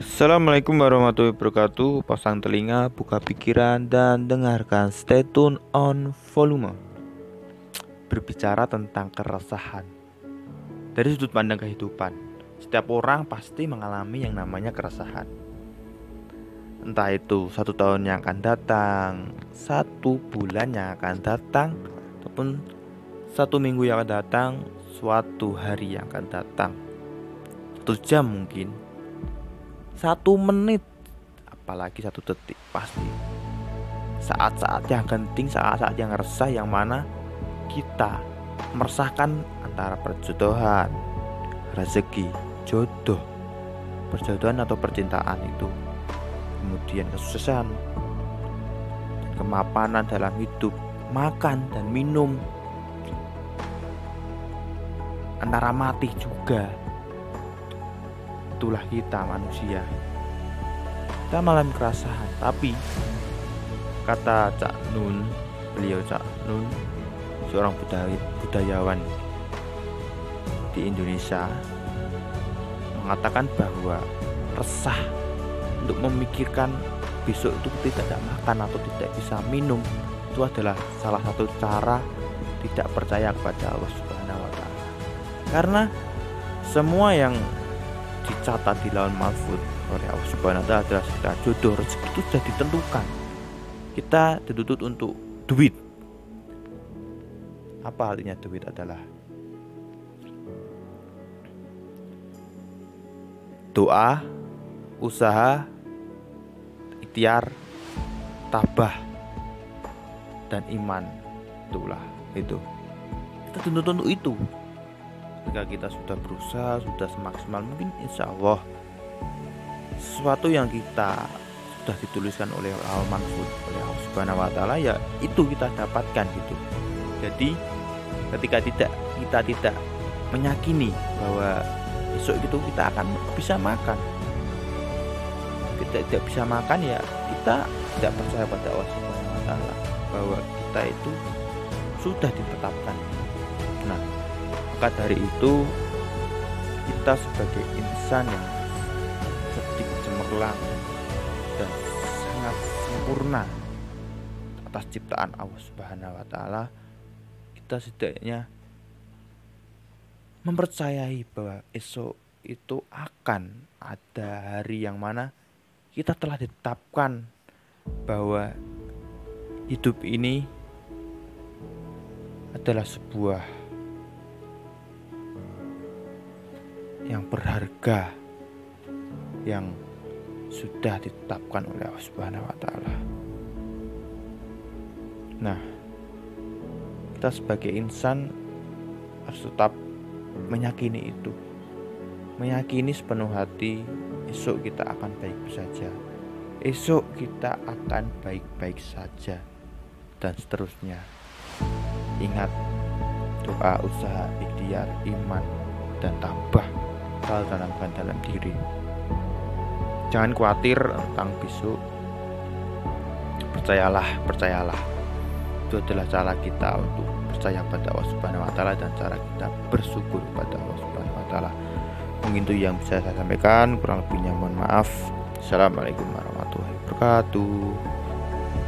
Assalamualaikum warahmatullahi wabarakatuh. Pasang telinga, buka pikiran, dan dengarkan Stay tune on volume. Berbicara tentang keresahan. Dari sudut pandang kehidupan Setiap orang pasti mengalami yang namanya keresahan. Entah itu satu tahun yang akan datang Satu bulan yang akan datang Ataupun satu minggu yang akan datang Suatu hari yang akan datang. Satu jam mungkin satu menit. Apalagi satu detik pasti. Saat-saat yang genting saat-saat yang resah yang mana kita meresahkan antara perjodohan rezeki jodoh perjodohan atau percintaan itu. Kemudian kesuksesan kemapanan dalam hidup makan dan minum. Antara mati juga itulah kita manusia kita malam kerasahan tapi kata Cak Nun beliau Cak Nun seorang budayawan di Indonesia mengatakan bahwa resah untuk memikirkan besok itu tidak ada makan atau tidak bisa minum itu adalah salah satu cara tidak percaya kepada Allah Subhanahu wa taala. Karena semua yang dicatat di lawan mahfud oleh Allah Subhanahu taala adalah sekitar jodoh rezeki itu sudah ditentukan. Kita dituntut untuk duit. Apa artinya duit adalah doa, usaha, ikhtiar, tabah, dan iman. Itulah itu. Kita tuntut untuk itu ketika kita sudah berusaha sudah semaksimal mungkin insya Allah sesuatu yang kita sudah dituliskan oleh al manfud oleh Allah Subhanahu Wa Taala ya itu kita dapatkan gitu. Jadi ketika tidak kita tidak meyakini bahwa besok itu kita akan bisa makan. Kita tidak bisa makan ya kita tidak percaya pada Allah Subhanahu Wa Taala bahwa kita itu sudah ditetapkan maka dari itu kita sebagai insan yang sedikit cemerlang dan sangat sempurna atas ciptaan Allah Subhanahu wa taala kita setidaknya mempercayai bahwa esok itu akan ada hari yang mana kita telah ditetapkan bahwa hidup ini adalah sebuah yang berharga yang sudah ditetapkan oleh Allah Subhanahu wa taala. Nah, kita sebagai insan harus tetap meyakini itu. Meyakini sepenuh hati esok kita akan baik saja. Esok kita akan baik-baik saja dan seterusnya. Ingat doa, usaha, ikhtiar, iman dan tambah bakal tanamkan dalam diri. Jangan khawatir tentang besok. Percayalah, percayalah. Itu adalah cara kita untuk percaya pada Allah Subhanahu wa taala dan cara kita bersyukur pada Allah Subhanahu wa taala. Mungkin itu yang bisa saya sampaikan, kurang lebihnya mohon maaf. Assalamualaikum warahmatullahi wabarakatuh.